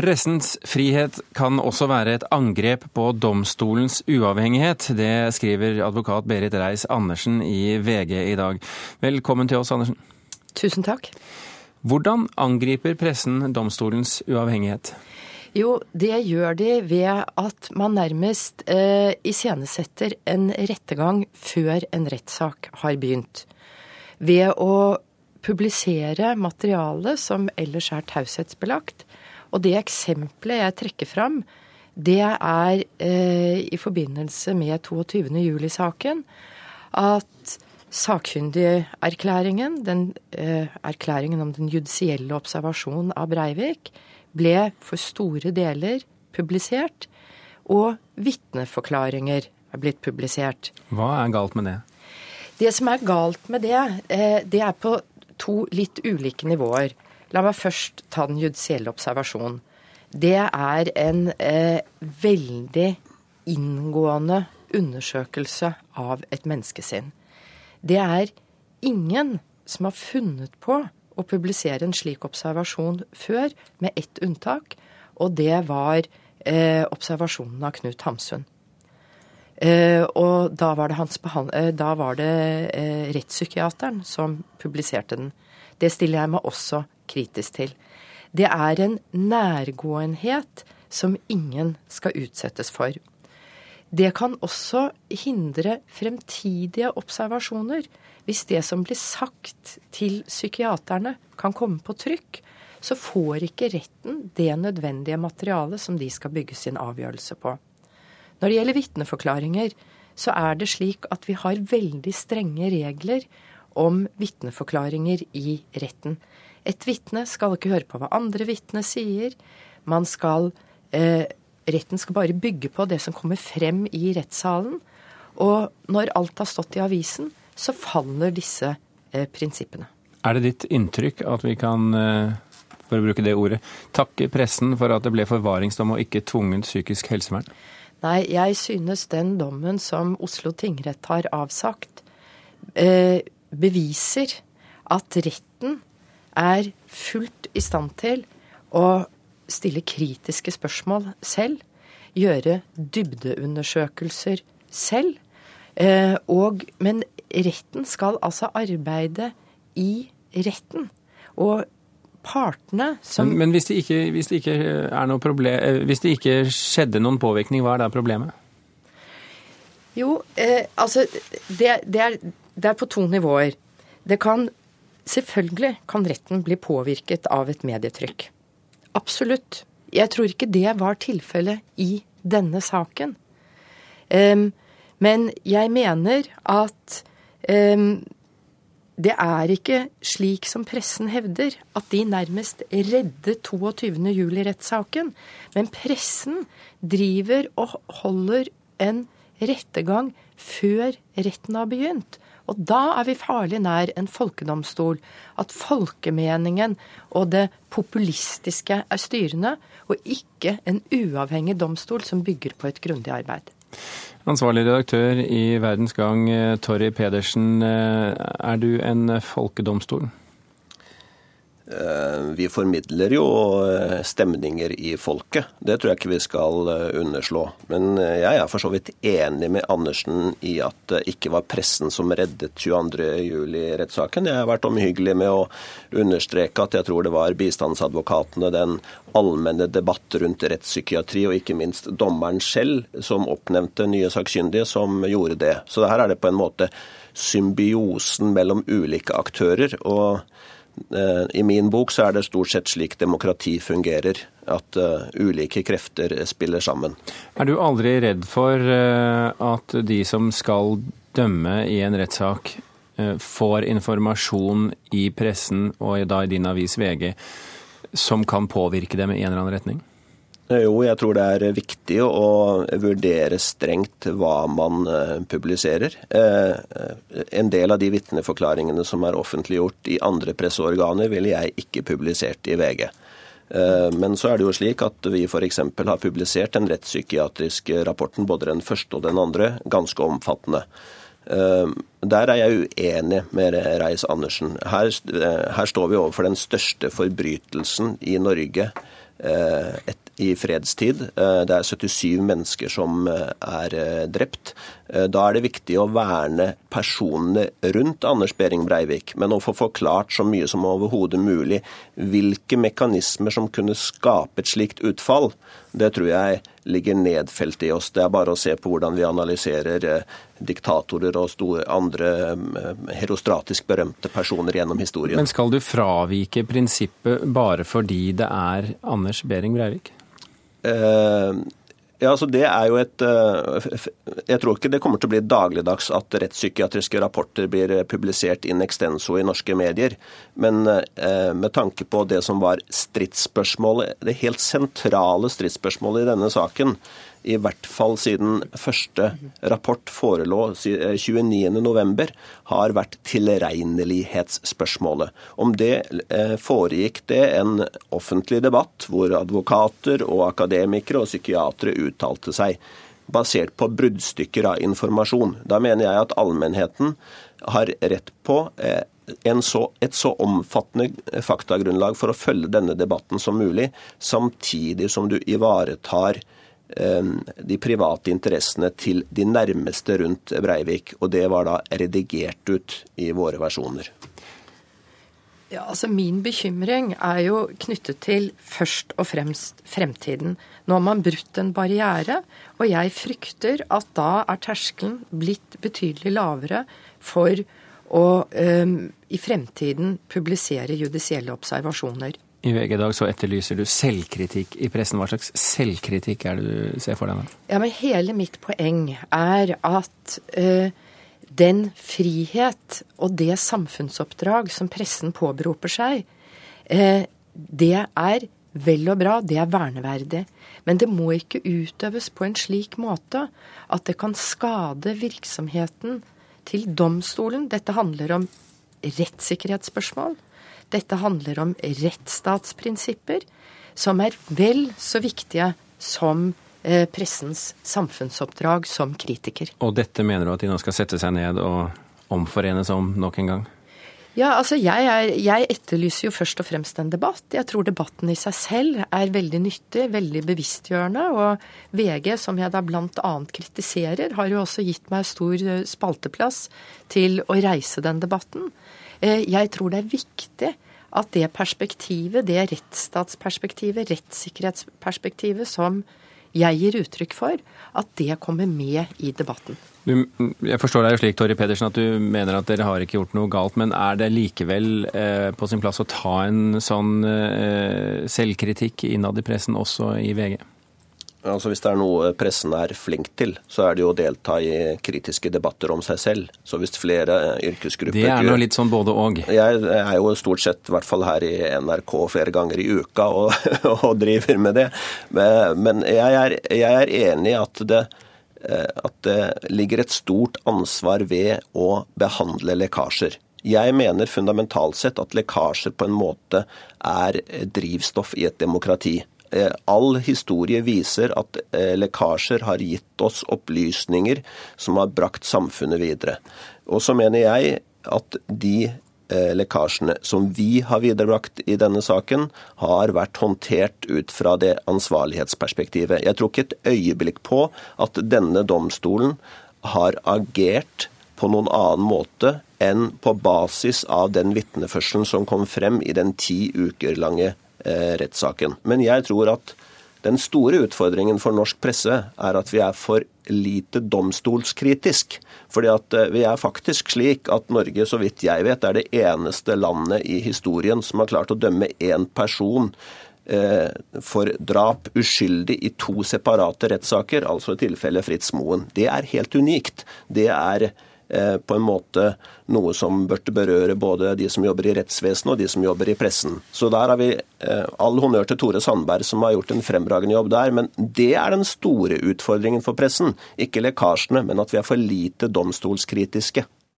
Pressens frihet kan også være et angrep på domstolens uavhengighet. Det skriver advokat Berit Reiss-Andersen i VG i dag. Velkommen til oss, Andersen. Tusen takk. Hvordan angriper pressen domstolens uavhengighet? Jo, det gjør de ved at man nærmest eh, iscenesetter en rettergang før en rettssak har begynt. Ved å publisere materiale som ellers er taushetsbelagt, og det eksempelet jeg trekker fram, det er eh, i forbindelse med 22. juli-saken at sakkyndigerklæringen, den eh, erklæringen om den judisielle observasjonen av Breivik, ble for store deler publisert, og vitneforklaringer er blitt publisert. Hva er galt med det? Det som er galt med det, eh, det er på to litt ulike nivåer. La meg først ta den judisielle observasjonen. Det er en eh, veldig inngående undersøkelse av et menneskesinn. Det er ingen som har funnet på å publisere en slik observasjon før, med ett unntak, og det var eh, observasjonen av Knut Hamsun. Eh, og da var det, eh, det eh, rettspsykiateren som publiserte den. Det stiller jeg meg også kritisk til. Det er en nærgåenhet som ingen skal utsettes for. Det kan også hindre fremtidige observasjoner. Hvis det som blir sagt til psykiaterne kan komme på trykk, så får ikke retten det nødvendige materialet som de skal bygge sin avgjørelse på. Når det gjelder vitneforklaringer, så er det slik at vi har veldig strenge regler om vitneforklaringer i retten. Et vitne skal ikke høre på hva andre vitner sier. Man skal eh, Retten skal bare bygge på det som kommer frem i rettssalen. Og når alt har stått i avisen, så faller disse eh, prinsippene. Er det ditt inntrykk at vi kan, eh, for å bruke det ordet, takke pressen for at det ble forvaringsdom og ikke tvungent psykisk helsevern? Nei, jeg synes den dommen som Oslo tingrett har avsagt, eh, beviser at retten er fullt i stand til å stille kritiske spørsmål selv, gjøre dybdeundersøkelser selv. Eh, og, men retten skal altså arbeide i retten. Og partene som Men, men hvis, det ikke, hvis, det ikke er noe problem, eh, hvis det ikke skjedde noen påvirkning, hva er da problemet? Jo, eh, altså det, det, er, det er på to nivåer. Det kan Selvfølgelig kan retten bli påvirket av et medietrykk. Absolutt. Jeg tror ikke det var tilfellet i denne saken. Um, men jeg mener at um, det er ikke slik som pressen hevder, at de nærmest reddet 22.07-rettssaken. Men pressen driver og holder en rettergang før retten har begynt. Og da er vi farlig nær en folkedomstol. At folkemeningen og det populistiske er styrende, og ikke en uavhengig domstol som bygger på et grundig arbeid. Ansvarlig redaktør i Verdens Gang, Torry Pedersen. Er du en folkedomstol? Eh, vi formidler jo eh, stemninger i folket. Det tror jeg ikke vi skal eh, underslå. Men jeg er for så vidt enig med Andersen i at det ikke var pressen som reddet 22.07-rettssaken. Jeg har vært omhyggelig med å understreke at jeg tror det var bistandsadvokatene, den allmenne debatt rundt rettspsykiatri og ikke minst dommeren selv som oppnevnte nye sakkyndige, som gjorde det. Så her er det på en måte symbiosen mellom ulike aktører. og I min bok så er det stort sett slik demokrati fungerer, at uh, ulike krefter spiller sammen. Er du aldri redd for at de som skal dømme i en rettssak, får informasjon i pressen og da i din avis VG som kan påvirke dem i en eller annen retning? Eh, jo, jeg tror det er viktig å vurdere strengt hva man eh, publiserer. Eh, en del av de vitneforklaringene som er offentliggjort i andre presseorganer, ville jeg ikke publisert i VG. Men så er det jo slik at vi f.eks. har publisert den rettspsykiatriske rapporten, både den første og den andre, ganske omfattende. Der er jeg uenig med Reis-Andersen. Her, her står vi overfor den største forbrytelsen i Norge et, i fredstid. Det er 77 mennesker som er drept. Da er det viktig å verne personene rundt Anders Behring Breivik, men å få forklart så mye som overhodet mulig hvilke mekanismer som kunne skape et slikt utfall. Det tror jeg ligger nedfelt i oss. Det er bare å se på hvordan vi analyserer eh, diktatorer og store, andre eh, herostratisk berømte personer gjennom historien. Men skal du fravike prinsippet bare fordi det er Anders Behring Breivik? Eh, ja, altså det er jo et eh, Jeg tror ikke det kommer til å bli dagligdags at rettspsykiatriske rapporter blir publisert in extenso i norske medier. Men eh, med tanke på det som var stridsspørsmålet, det helt sentrale stridsspørsmålet i denne saken, i hvert fall siden første rapport forelå 29.11, eh, har vært tilregnelighetsspørsmålet. Om det eh, foregikk det en offentlig debatt hvor advokater og akademikere og psykiatere uttalte seg basert på bruddstykker av informasjon. Da mener jeg at allmennheten har rett på eh, så, et så omfattende faktagrunnlag for å følge denne debatten som mulig, samtidig som du ivaretar Eh, de private interessene til de nærmeste rundt Breivik. Og det var da redigert ut i våre versjoner. Ja, altså Min bekymring er jo knyttet til først og fremst fremtiden. Nå har man brutt en barriere, og jeg frykter at da er terskelen blitt betydelig lavere for å um, i fremtiden publisere judisielle observasjoner. I VG i dag så etterlyser du selvkritikk i pressen. Hva slags selvkritikk er det du ser for deg? Ja, men Hele mitt poeng er at uh, den frihet og det samfunnsoppdrag som pressen påberoper seg, uh, det er vel og bra, det er verneverdig. Men det må ikke utøves på en slik måte at det kan skade virksomheten til domstolen. Dette handler om rettssikkerhetsspørsmål. Dette handler om rettsstatsprinsipper, som er vel så viktige som eh, pressens samfunnsoppdrag som kritiker. Og dette mener du at de nå skal sette seg ned og omforenes om nok en gang? Ja, altså jeg, er, jeg, etterlyser jo først og fremst en debatt. Jeg tror debatten i seg selv er veldig nyttig, veldig bevisstgjørende. Og VG, som jeg da bl.a. kritiserer, har jo også gitt meg stor eh, spalteplass til å reise den debatten. Eh, jeg tror det er viktig at det perspektivet, det rettsstatsperspektivet, rettssikkerhetsperspektivet som jeg gir uttrykk for, at det kommer med i debatten. Du, jeg forstår deg jo slik, Torry Pedersen, at du mener at dere har ikke gjort noe galt. Men er det likevel eh, på sin plass å ta en sånn eh, selvkritikk innad i pressen, også i VG? Altså Hvis det er noe pressen er flink til, så er det jo å delta i kritiske debatter om seg selv. Så hvis flere yrkesgrupper Det er noe litt sånn både og? Jeg er jo stort sett, i hvert fall her i NRK, flere ganger i uka og, og driver med det. Men jeg er, jeg er enig i at det, at det ligger et stort ansvar ved å behandle lekkasjer. Jeg mener fundamentalt sett at lekkasjer på en måte er drivstoff i et demokrati. Eh, all historie viser at eh, lekkasjer har gitt oss opplysninger som har brakt samfunnet videre. Og så mener jeg at de eh, lekkasjene som vi har viderebrakt i denne saken, har vært håndtert ut fra det ansvarlighetsperspektivet. Jeg tror ikke et øyeblikk på at denne domstolen har agert på noen annen måte enn på basis av den vitneførselen som kom frem i den ti uker lange rettssaken. Men jeg tror at den store utfordringen for norsk presse er at vi er for lite domstolskritisk. Fordi at eh, vi er faktisk slik at Norge, så vidt jeg vet, er det eneste landet i historien som har klart å dømme én person eh, for drap uskyldig i to separate rettssaker, altså i tilfelle Fritz Moen. Det er helt unikt. Det er Eh, på en måte noe som burde berøre både de som jobber i rettsvesenet og de som jobber i pressen. Så der har vi eh, all honnør til Tore Sandberg som har gjort en fremragende jobb der. Men det er den store utfordringen for pressen. Ikke lekkasjene, men at vi er for lite domstolskritiske.